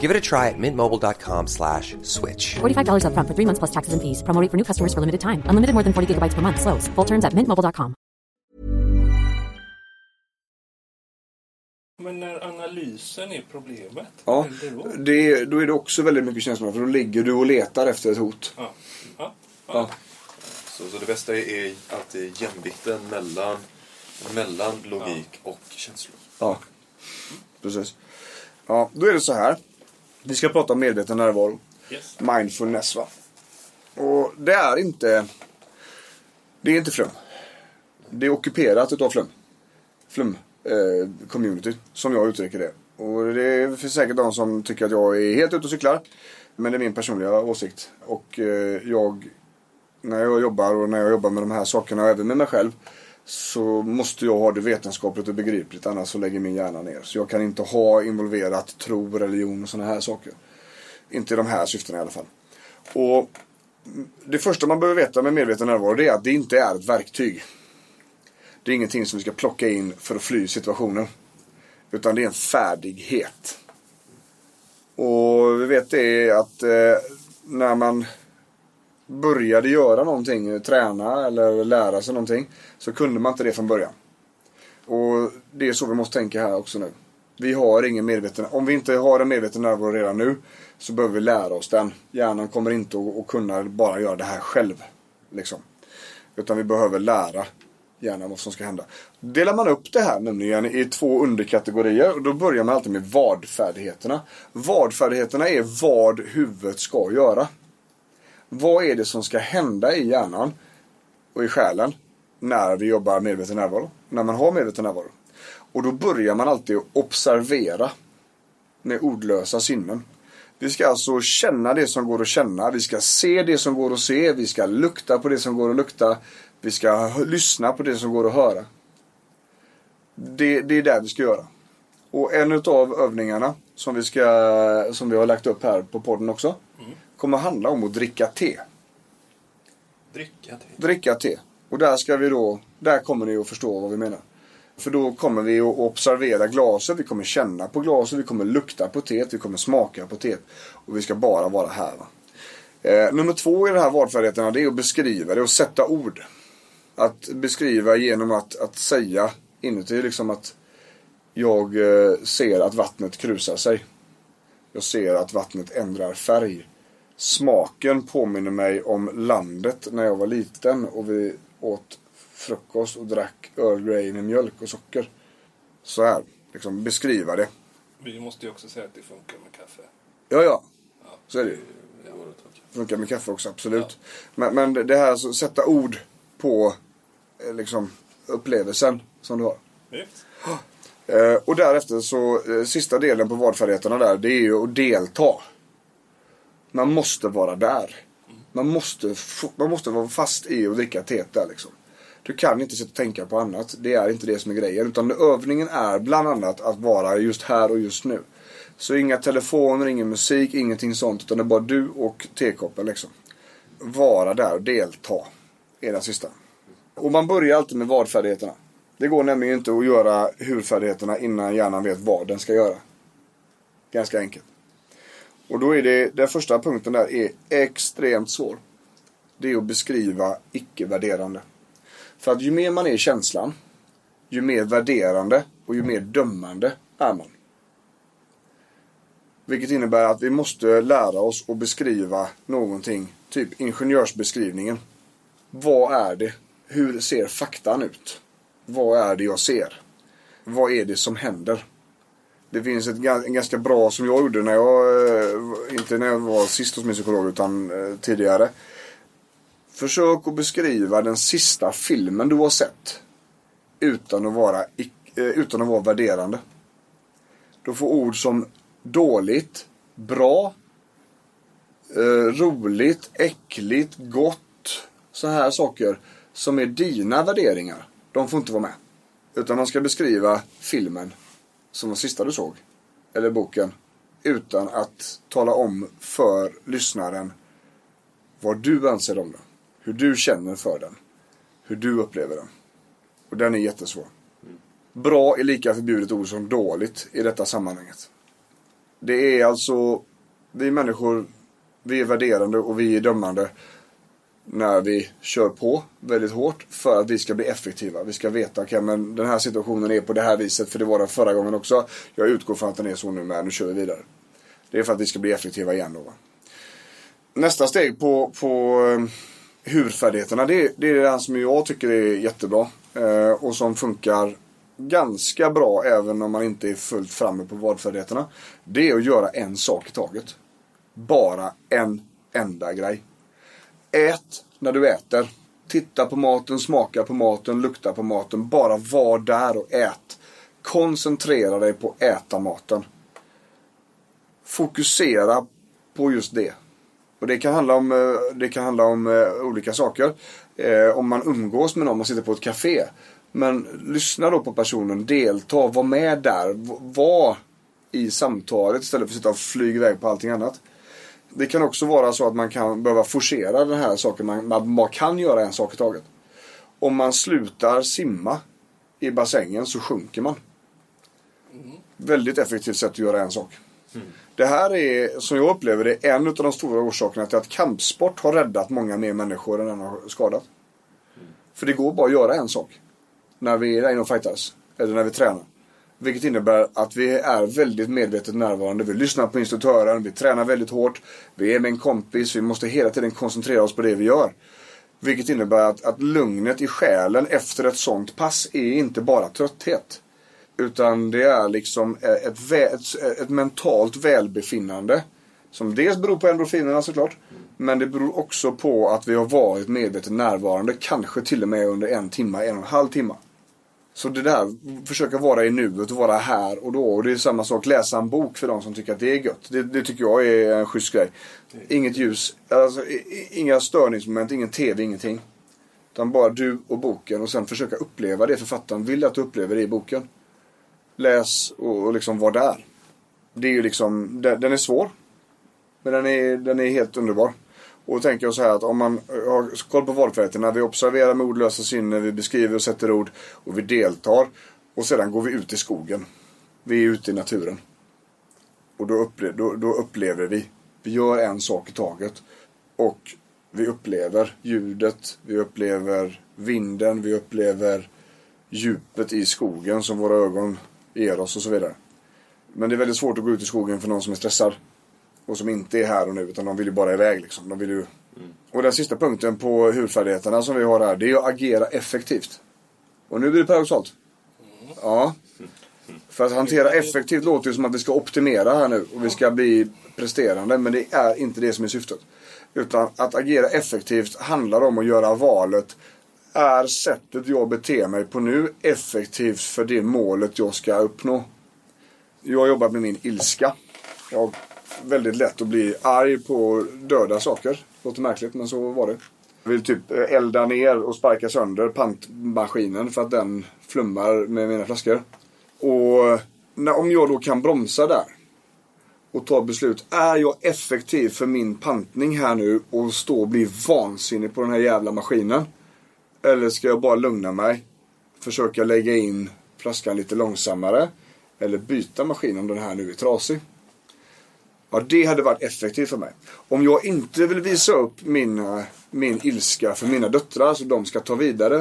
Give it a try at mintmobile.com slash switch. $45 upfront for three months plus taxes and fees. Promo rate for new customers for limited time. Unlimited more than 40 gigabytes per month. Slows. Full terms at mintmobile.com. Men när analysen är problemet, Ja, då? det, då är det också väldigt mycket känslor. För då ligger du och letar efter ett hot. Ja. Ja. Ja. Så, så det bästa är, är alltid jämvikten mellan, mellan logik och känslor. Ja, precis. Ja, då är det så här. Vi ska prata om medveten närvaro. Yes. Mindfulness va. Och det är inte... Det är inte flum. Det är ockuperat utav flum. Flum eh, community, som jag uttrycker det. Och det finns säkert de som tycker att jag är helt ute och cyklar. Men det är min personliga åsikt. Och eh, jag, när jag jobbar och när jag jobbar med de här sakerna även med mig själv. Så måste jag ha det vetenskapligt och begripligt annars så lägger min hjärna ner. Så jag kan inte ha involverat tro, religion och sådana här saker. Inte i de här syftena i alla fall. Och det första man behöver veta med medveten närvaro det är att det inte är ett verktyg. Det är ingenting som vi ska plocka in för att fly situationen. Utan det är en färdighet. Och vi vet det att eh, när man började göra någonting, träna eller lära sig någonting. Så kunde man inte det från början. Och det är så vi måste tänka här också nu. Vi har ingen medveten, om vi inte har en medveten närvaro redan nu så behöver vi lära oss den. Hjärnan kommer inte att, kunna bara göra det här själv. Liksom. Utan vi behöver lära hjärnan vad som ska hända. Delar man upp det här nämligen i två underkategorier och då börjar man alltid med vadfärdigheterna. Vadfärdigheterna är vad huvudet ska göra. Vad är det som ska hända i hjärnan och i själen när vi jobbar medveten närvaro? När man har medveten närvaro. Och då börjar man alltid att observera med ordlösa sinnen. Vi ska alltså känna det som går att känna. Vi ska se det som går att se. Vi ska lukta på det som går att lukta. Vi ska lyssna på det som går att höra. Det, det är det vi ska göra. Och en av övningarna som vi, ska, som vi har lagt upp här på podden också. Kommer handla om att dricka te. Dricka te. Dricka te. Och där ska vi då, där kommer ni att förstå vad vi menar. För då kommer vi att observera glaset, vi kommer känna på glaset, vi kommer lukta på teet, vi kommer smaka på teet. Och vi ska bara vara här. Va? Eh, nummer två i de här valfärdigheterna det är att beskriva det och sätta ord. Att beskriva genom att, att säga inuti liksom att jag eh, ser att vattnet krusar sig. Jag ser att vattnet ändrar färg. Smaken påminner mig om landet när jag var liten och vi åt frukost och drack Earl Grey med mjölk och socker. Så här, liksom beskriva det. Vi måste ju också säga att det funkar med kaffe. Ja, ja. Så är det ju. Funkar med kaffe också, absolut. Men, men det här att sätta ord på eh, liksom upplevelsen som du har. Yes. Eh, och därefter så, eh, sista delen på vadfärdigheterna där, det är ju att delta. Man måste vara där. Man måste, man måste vara fast i att dricka teet där liksom. Du kan inte sitta och tänka på annat. Det är inte det som är grejen. Utan övningen är bland annat att vara just här och just nu. Så inga telefoner, ingen musik, ingenting sånt. Utan det är bara du och tekoppen liksom. Vara där och delta. Är den sista. Och man börjar alltid med vadfärdigheterna. Det går nämligen inte att göra hurfärdigheterna innan hjärnan vet vad den ska göra. Ganska enkelt. Och då är det, den första punkten där är extremt svår. Det är att beskriva icke-värderande. För att ju mer man är i känslan, ju mer värderande och ju mer dömande är man. Vilket innebär att vi måste lära oss att beskriva någonting, typ ingenjörsbeskrivningen. Vad är det? Hur ser faktan ut? Vad är det jag ser? Vad är det som händer? Det finns ett, en ganska bra som jag gjorde när jag, eh, inte när jag var sist hos min psykolog utan eh, tidigare. Försök att beskriva den sista filmen du har sett. Utan att vara, eh, utan att vara värderande. Du får ord som dåligt, bra, roligt, äckligt, gott. Så här saker som är dina värderingar. De får inte vara med. Utan man ska beskriva filmen som var sista du såg. Eller boken. Utan att tala om för lyssnaren vad du anser om den. Hur du känner för den. Hur du upplever den. Och den är jättesvår. Bra är lika förbjudet ord som dåligt i detta sammanhanget. Det är alltså, vi människor, vi är värderande och vi är dömande när vi kör på väldigt hårt för att vi ska bli effektiva. Vi ska veta, okej men den här situationen är på det här viset för det var den förra gången också. Jag utgår från att den är så nu med, nu kör vi vidare. Det är för att vi ska bli effektiva igen då. va. Nästa steg på, på eh, hurfärdigheterna, det, det är det som jag tycker är jättebra. Eh, och som funkar ganska bra även om man inte är fullt framme på vadfärdigheterna. Det är att göra en sak i taget. Bara en enda grej. Ät när du äter. Titta på maten, smaka på maten, lukta på maten. Bara var där och ät. Koncentrera dig på att äta maten. Fokusera på just det. Och det kan handla om, eh, det kan handla om eh, olika saker. Eh, om man umgås med någon, man sitter på ett café. Men lyssna då på personen, delta, var med där. Var i samtalet istället för att sitta och flyga iväg på allting annat. Det kan också vara så att man kan behöva forcera den här saken. Man, man bara kan göra en sak i taget. Om man slutar simma i bassängen så sjunker man. Väldigt effektivt sätt att göra en sak. Det här är, som jag upplever det, en av de stora orsakerna till att kampsport har räddat många mer människor än den har skadat. För det går bara att göra en sak. När vi är inne och fightas. Eller när vi tränar. Vilket innebär att vi är väldigt medvetet närvarande. Vi lyssnar på instruktören, vi tränar väldigt hårt. Vi är med en kompis, vi måste hela tiden koncentrera oss på det vi gör. Vilket innebär att, att lugnet i själen efter ett sånt pass är inte bara trötthet. Utan det är liksom ett, vä- ett, ett mentalt välbefinnande. Som dels beror på endorfinerna såklart. Men det beror också på att vi har varit medvetet närvarande. Kanske till och med under en timme, en och en halv timme. Så det där, försöka vara i nuet och vara här och då. Och det är samma sak, läsa en bok för de som tycker att det är gött. Det, det tycker jag är en schysst grej. Inget ljus, alltså, inga störningsmoment, ingen tv, ingenting. Utan bara du och boken och sen försöka uppleva det författaren vill att du upplever det i boken. Läs och, och liksom var där. Det är ju liksom, den, den är svår. Men den är, den är helt underbar. Och tänker jag så här att om man har koll på valfärdigheterna, vi observerar med ordlösa sinnen, vi beskriver och sätter ord och vi deltar. Och sedan går vi ut i skogen. Vi är ute i naturen. Och då, upple- då, då upplever vi. Vi gör en sak i taget. Och vi upplever ljudet, vi upplever vinden, vi upplever djupet i skogen som våra ögon ger oss och så vidare. Men det är väldigt svårt att gå ut i skogen för någon som är stressad. Och som inte är här och nu utan de vill ju bara iväg liksom. De vill ju... Och den sista punkten på hurfärdigheterna som vi har här det är att agera effektivt. Och nu blir det paradoxalt. Ja. För att hantera effektivt låter ju som att vi ska optimera här nu och vi ska bli presterande. Men det är inte det som är syftet. Utan att agera effektivt handlar om att göra valet. Är sättet jag beter mig på nu effektivt för det målet jag ska uppnå? Jag har jobbat med min ilska. Jag väldigt lätt att bli arg på döda saker. Låter märkligt men så var det. Jag vill typ eh, elda ner och sparka sönder pantmaskinen för att den flummar med mina flaskor. Och när, om jag då kan bromsa där och ta beslut. Är jag effektiv för min pantning här nu och stå och bli vansinnig på den här jävla maskinen? Eller ska jag bara lugna mig? Försöka lägga in flaskan lite långsammare. Eller byta maskin om den här nu är trasig. Ja, det hade varit effektivt för mig. Om jag inte vill visa upp min, eh, min ilska för mina döttrar så de ska ta vidare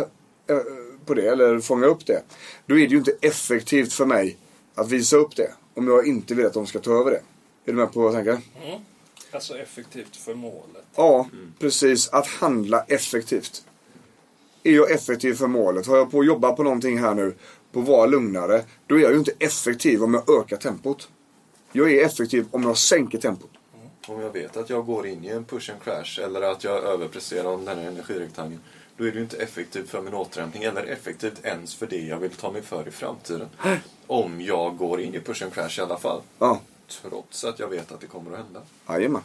eh, på det eller fånga upp det. Då är det ju inte effektivt för mig att visa upp det. Om jag inte vill att de ska ta över det. Är du med på vad jag tänker? Alltså effektivt för målet. Ja, precis. Att handla effektivt. Är jag effektiv för målet? Har jag på att jobba på någonting här nu? på att vara lugnare. Då är jag ju inte effektiv om jag ökar tempot. Jag är effektiv om jag sänker tempot. Om jag vet att jag går in i en push and crash eller att jag överpresterar om den här energirektangeln. Då är det ju inte effektivt för min återhämtning eller effektivt ens för det jag vill ta mig för i framtiden. Om jag går in i push and crash i alla fall. Ja, Trots att jag vet att det kommer att hända. jajamän.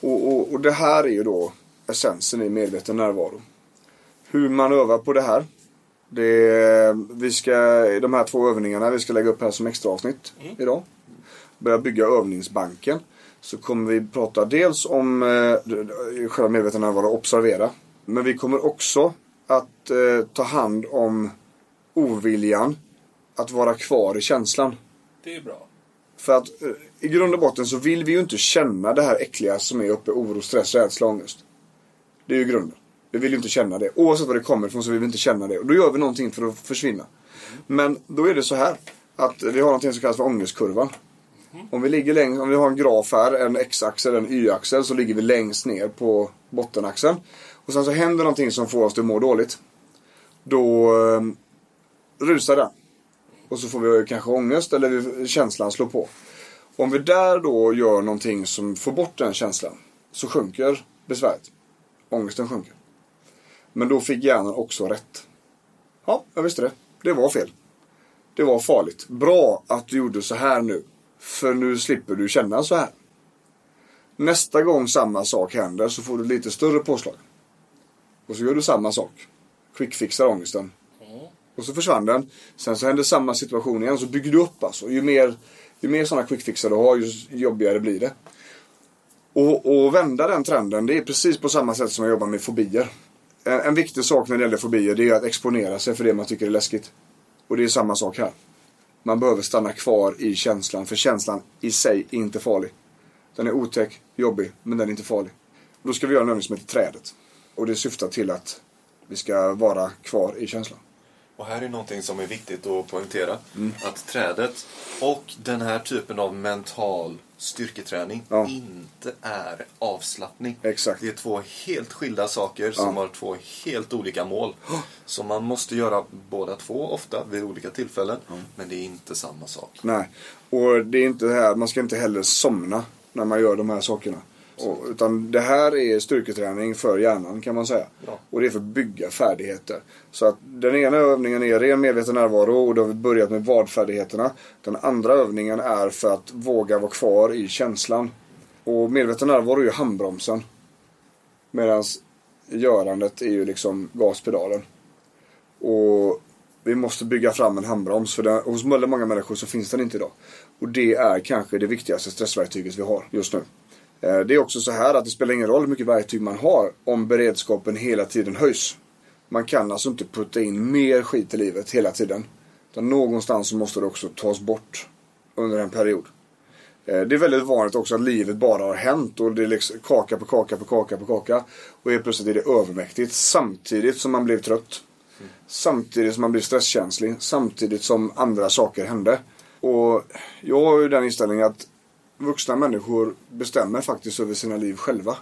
Och, och, och det här är ju då essensen i medveten närvaro. Hur man övar på det här. Det vi ska, de här två övningarna vi ska lägga upp här som extra avsnitt idag. Börja bygga övningsbanken. Så kommer vi prata dels om eh, själva medveten närvaro, observera. Men vi kommer också att eh, ta hand om oviljan att vara kvar i känslan. Det är bra. För att eh, i grund och botten så vill vi ju inte känna det här äckliga som är uppe. Oro, stress, rädsla, ångest. Det är ju grunden. Vi vill ju inte känna det. Oavsett var det kommer ifrån så vill vi inte känna det. Och då gör vi någonting för att försvinna. Men då är det så här. Att vi har någonting som kallas för ångestkurvan. Om vi ligger längst, om vi har en graf här, en x-axel, en y-axel. Så ligger vi längst ner på bottenaxeln. Och sen så händer någonting som får oss att må dåligt. Då eh, rusar den. Och så får vi kanske ångest eller vi- känslan slår på. Om vi där då gör någonting som får bort den känslan så sjunker besväret. Ångesten sjunker. Men då fick hjärnan också rätt. Ja, jag visste det. Det var fel. Det var farligt. Bra att du gjorde så här nu. För nu slipper du känna så här. Nästa gång samma sak händer så får du lite större påslag. Och så gör du samma sak. Quickfixar ångesten. Och så försvann den. Sen så händer samma situation igen. Så bygger du upp alltså. Ju mer, ju mer sådana quickfixar du har ju jobbigare blir det. Och, och vända den trenden det är precis på samma sätt som jag jobbar med fobier. En, en viktig sak när det gäller fobier det är att exponera sig för det man tycker är läskigt. Och det är samma sak här. Man behöver stanna kvar i känslan för känslan i sig är inte farlig. Den är otäck, jobbig, men den är inte farlig. Då ska vi göra en övning som heter trädet. Och det syftar till att vi ska vara kvar i känslan. Och här är någonting som är viktigt att poängtera. Mm. Att trädet och den här typen av mental styrketräning Ja. inte är avslappning. Exakt. Det är två helt skilda saker som har två helt olika mål. Så man måste göra båda två ofta vid olika tillfällen. Men det är inte samma sak. Nej, och det är inte här, man ska inte heller somna när man gör de här sakerna. Och, utan det här är styrketräning för hjärnan kan man säga. Ja. Och det är för att bygga färdigheter. Så att den ena övningen är ren medveten närvaro och då har vi börjat med vadfärdigheterna. Den andra övningen är för att våga vara kvar i känslan. Och medveten närvaro är ju handbromsen. Medan görandet är ju liksom gaspedalen. Och vi måste bygga fram en handbroms. För den, hos väldigt många människor så finns den inte idag. Och det är kanske det viktigaste stressverktyget vi har just nu. Eh, det är också så här att det spelar ingen roll hur mycket verktyg man har om beredskapen hela tiden höjs. Man kan alltså inte putta in mer skit i livet hela tiden. Utan någonstans så måste det också tas bort under en period. Eh, det är väldigt vanligt också att livet bara har hänt och det är liksom kaka på kaka på kaka på kaka. Och helt plötsligt är det övermäktigt samtidigt som man blev trött. Samtidigt som man blir stresskänslig. Samtidigt som andra saker hände. Och jag har ju den inställningen att vuxna människor bestämmer faktiskt över sina liv själva.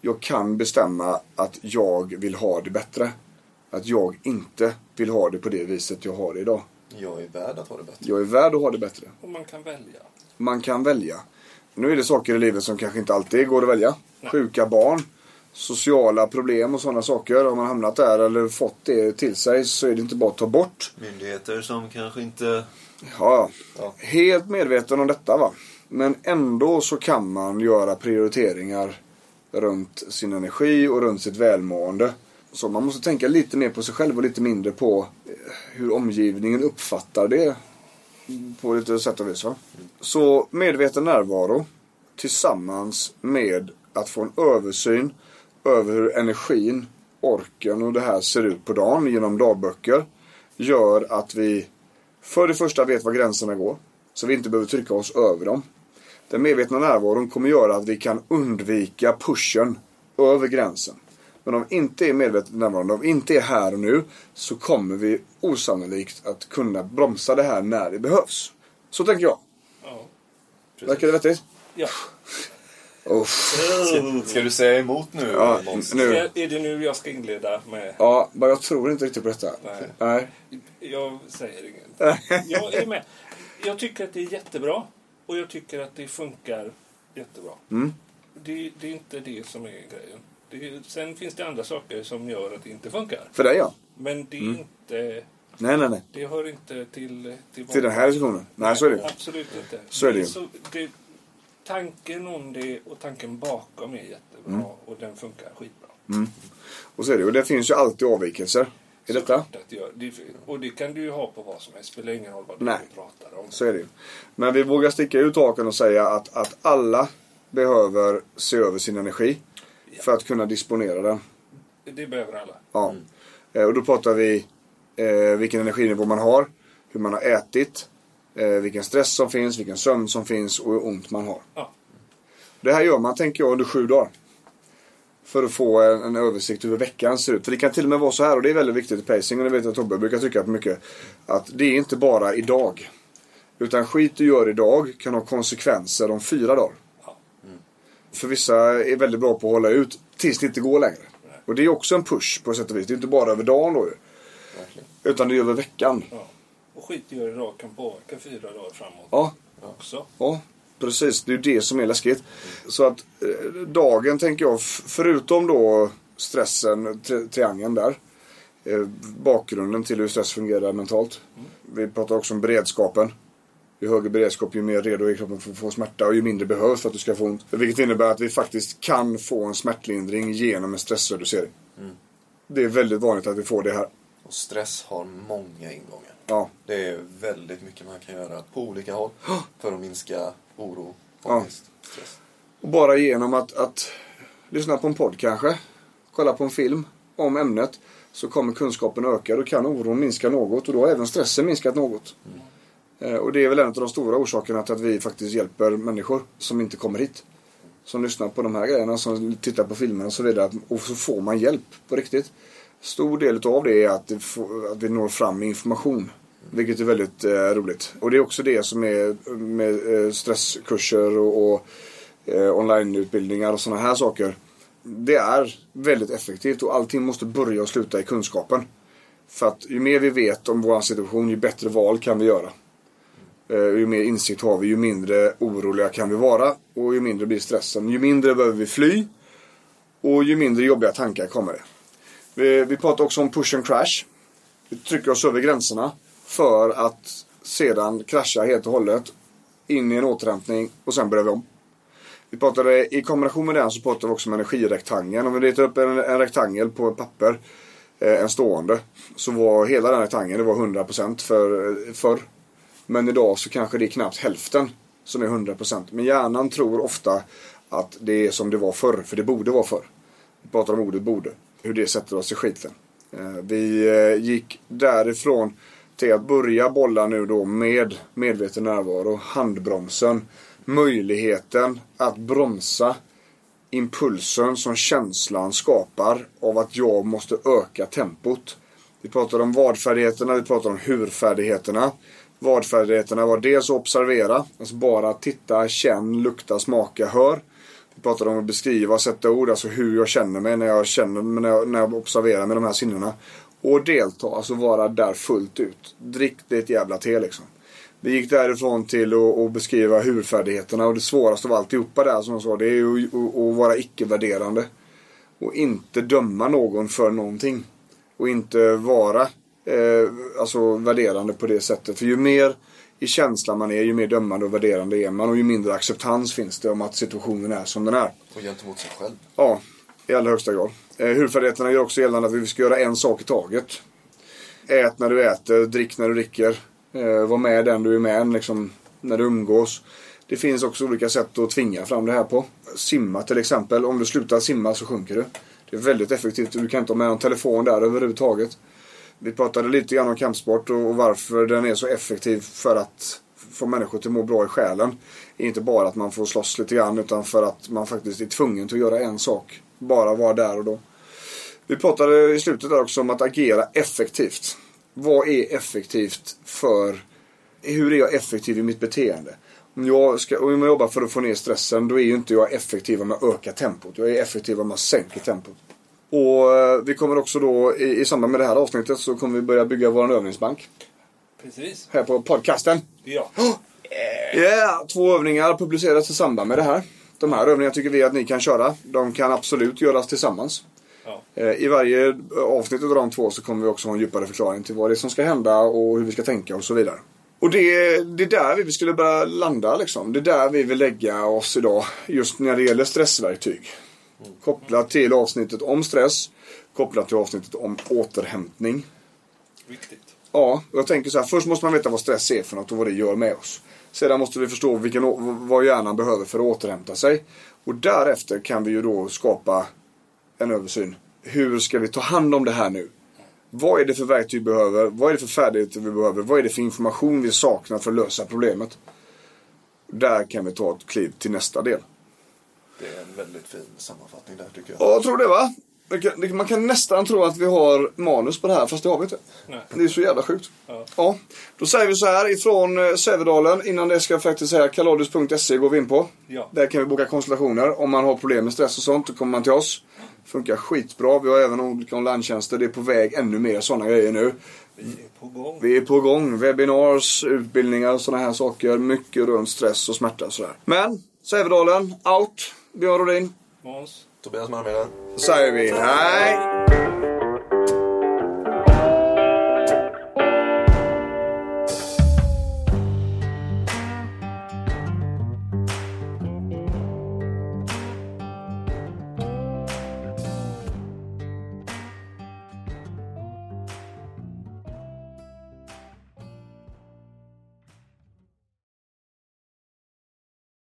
Jag kan bestämma att jag vill ha det bättre. Att jag inte vill ha det på det viset jag har det idag. Jag är värd att ha det bättre. Jag är värd att ha det bättre. Och man kan välja. Man kan välja. Nu är det saker i livet som kanske inte alltid går att välja. Sjuka barn, sociala problem och sådana saker. Har man hamnat där eller fått det till sig så är det inte bara att ta bort. Myndigheter som kanske inte... Ja, Ja. helt medveten om detta va. Men ändå så kan man göra prioriteringar runt sin energi och runt sitt välmående. Så man måste tänka lite mer på sig själv och lite mindre på eh, hur omgivningen uppfattar det. På lite sätt och vis va. Så medveten närvaro tillsammans med att få en översyn över hur energin, orken och det här ser ut på dagen genom dagböcker gör att vi för det första vet var gränserna går. Så vi inte behöver trycka oss över dem. Den medvetna närvaron kommer göra att vi kan undvika pushen över gränsen. Men om vi inte är medvetet närvarande, om vi inte är här och nu, så kommer vi osannolikt att kunna bromsa det här när det behövs. Så tänker jag. Ja. Verkar det vettigt? ja. (laughs) Uff. Ska du säga emot nu Ja, nu. Är, är det nu jag ska inleda med... Ja, men jag tror inte riktigt på detta. Nej. Nej. Jag säger inget. (laughs) Jag är med. Jag tycker att det är jättebra. Och jag tycker att det funkar jättebra. Mm. Det, det är inte det som är grejen. Det, sen finns det andra saker som gör att det inte funkar. För dig ja. Men det är Mm. inte... Nej, nej, nej. Det hör inte till... Till, Till den här diskussionen. Nej, så är det ju. Absolut inte. Så är det ju. Det, tanken om det och tanken bakom är jättebra. Mm. Och den funkar skitbra. Och så är det ju. Och det finns ju alltid avvikelser detta. Såklart att. Det, och det kan du ju ha på vad som helst. spelar ingen roll vad du Nej. pratar om. Så är det ju. Men vi vågar sticka ut hakan och säga att, att alla behöver se över sin energi. För att kunna disponera den. Det behöver alla. Ja. Eh, Och då pratar vi eh, vilken energinivå man har, hur man har ätit, eh, vilken stress som finns, vilken sömn som finns och hur ont man har. Ja. Det här gör man, tänker jag, under sju dagar. För att få en, en översikt över veckan ser ut. För det kan till och med vara så här, och det är väldigt viktigt i pacing, och det vet jag att Tobbe brukar trycka på mycket. Att det är inte bara idag. Utan skit du gör idag kan ha konsekvenser om fyra dagar. För vissa är väldigt bra på att hålla ut tills det inte går längre. Och det är också en push på sätt och vis. Det är inte bara över dagen då ju. Verkligen. Utan det är över veckan. Ja. Och skit du gör idag kan påverka fyra dagar framåt Ja, också. ja precis. Det är ju det som är läskigt. Så att eh, dagen tänker jag, förutom då stressen, tri triangeln där. Eh, bakgrunden till hur stress fungerar mentalt. Vi pratar också om beredskapen. Ju högre beredskap, ju mer redo är kroppen för att få smärta och ju mindre behövs för att du ska få ont. Vilket innebär att vi faktiskt kan få en smärtlindring genom en stressreducering. Det är väldigt vanligt att vi får det här. Och stress har många ingångar. Ja, Det är väldigt mycket man kan göra på olika håll för att minska oro, Ja. ångest, stress. Och bara genom att, att lyssna på en podd kanske, kolla på en film om ämnet, så kommer kunskapen öka. Då kan oron minska något och då har även stressen minskat något. Eh, Och det är väl en av de stora orsakerna till att vi faktiskt hjälper människor som inte kommer hit. Som lyssnar på de här grejerna, som tittar på filmer och så vidare. Och så får man hjälp på riktigt. Stor del av det är att vi når fram med information. Vilket är väldigt eh, roligt. Och det är också det som är med eh, stresskurser och, och eh, onlineutbildningar och sådana här saker. Det är väldigt effektivt och allting måste börja och sluta i kunskapen. För att ju mer vi vet om vår situation, ju bättre val kan vi göra. Eh, ju mer insikt har vi, ju mindre oroliga kan vi vara och ju mindre blir stressen. Ju mindre behöver vi fly och ju mindre jobbiga tankar kommer det. Vi, vi pratar också om push and crash. Vi trycker oss över gränserna för att sedan krascha helt och hållet in i en återhämtning och sen börjar vi om. Vi pratade, I kombination med den så pratade vi också om energirektangeln. Om vi ritar upp en, en rektangel på ett papper, eh, en stående, så var hela den rektangeln det var 100% för, förr. Men idag så kanske det är knappt hälften som är 100%. Men hjärnan tror ofta att det är som det var förr, för det borde vara förr. Vi pratar om ordet borde. Hur det sätter oss i skiten. Eh, Vi eh, gick därifrån till att börja bolla nu då med medveten närvaro, handbromsen, möjligheten att bromsa impulsen som känslan skapar av att jag måste öka tempot. Vi pratar om vadfärdigheterna, vi pratar om hurfärdigheterna. Vadfärdigheterna var dels att observera, alltså bara titta, känn, lukta, smaka, hör. Vi pratade om att beskriva, sätta ord, alltså hur jag känner mig när jag känner när jag, när jag observerar med de här sinnena. Och delta, alltså vara där fullt ut. Drick det ett jävla te liksom. Vi gick därifrån till att, beskriva hurfärdigheterna och det svåraste av alltihopa där som jag sa, det är ju att, att vara icke-värderande. Och inte döma någon för någonting. Och inte vara eh, alltså värderande på det sättet. För ju mer i känslan man är, ju mer dömande och värderande är man. Och ju mindre acceptans finns det om att situationen är som den är. Och gentemot sig själv. Ja, i allra högsta grad. Eh, hurfärdigheterna gör också gällande att vi ska göra en sak i taget. Ät när du äter, drick när du dricker. Eh, var med den du är med liksom, när du umgås. Det finns också olika sätt att tvinga fram det här på. Simma till exempel. Om du slutar simma så sjunker du. Det är väldigt effektivt. Du kan inte ha med någon telefon där överhuvudtaget. Vi pratade lite grann om kampsport och och varför den är så effektiv för att få människor till att må bra i själen. Det är inte bara att man får slåss lite grann utan för att man faktiskt är tvungen till att göra en sak. Bara vara där och då. Vi pratade i slutet där också om att agera effektivt. Vad är effektivt för... Hur är jag effektiv i mitt beteende? Om jag, ska, om jag jobbar för att få ner stressen då är ju inte jag effektiv om jag ökar tempot. Jag är effektiv om jag sänker tempot. Och eh, vi kommer också då i, i samband med det här avsnittet så kommer vi börja bygga vår övningsbank. Precis. här på podcasten. Ja. (gasps) Yeah, två övningar publiceras i samband med det här. De här övningarna tycker vi att ni kan köra. De kan absolut göras tillsammans. ja. Eh, I varje avsnitt av de två så kommer vi också ha en djupare förklaring till vad det är som ska hända och hur vi ska tänka och så vidare. Och det, det är där vi skulle börja landa liksom. Det är där vi vill lägga oss idag. Just när det gäller stressverktyg. Kopplat till avsnittet om stress. Kopplat till avsnittet om återhämtning. Viktigt. Ja, och jag tänker så här. Först måste man veta vad stress är för något och vad det gör med oss. Sedan måste vi förstå vilken, vad hjärnan behöver för att återhämta sig. Och därefter kan vi ju då skapa en översyn. Hur ska vi ta hand om det här nu? Vad är det för verktyg vi behöver? Vad är det för färdigheter vi behöver? Vad är det för information vi saknar för att lösa problemet? Där kan vi ta ett kliv till nästa del. Det är en väldigt fin sammanfattning där tycker jag. Ja, jag tror det va? Man kan- nästan tro att vi har manus på det här, fast det har vi inte. Nej. Det är så jävla sjukt. Ja. Ja, då säger vi så här ifrån eh, Sävedalen. Innan det ska jag faktiskt säga kaladius.se går vi in på. Ja. Där kan vi boka konsultationer. Om man har problem med stress och sånt, då kommer man till oss. Funkar skitbra. Vi har även olika online-tjänster. Det är på väg ännu mer sådana grejer nu. Vi är på gång. Vi är på gång. Webinars, utbildningar och sådana här saker. Mycket runt stress och smärta och sådär. Men, Sävedalen, out. Björn Rodin. Måns. Tobias Marmela. Då säger vi hej.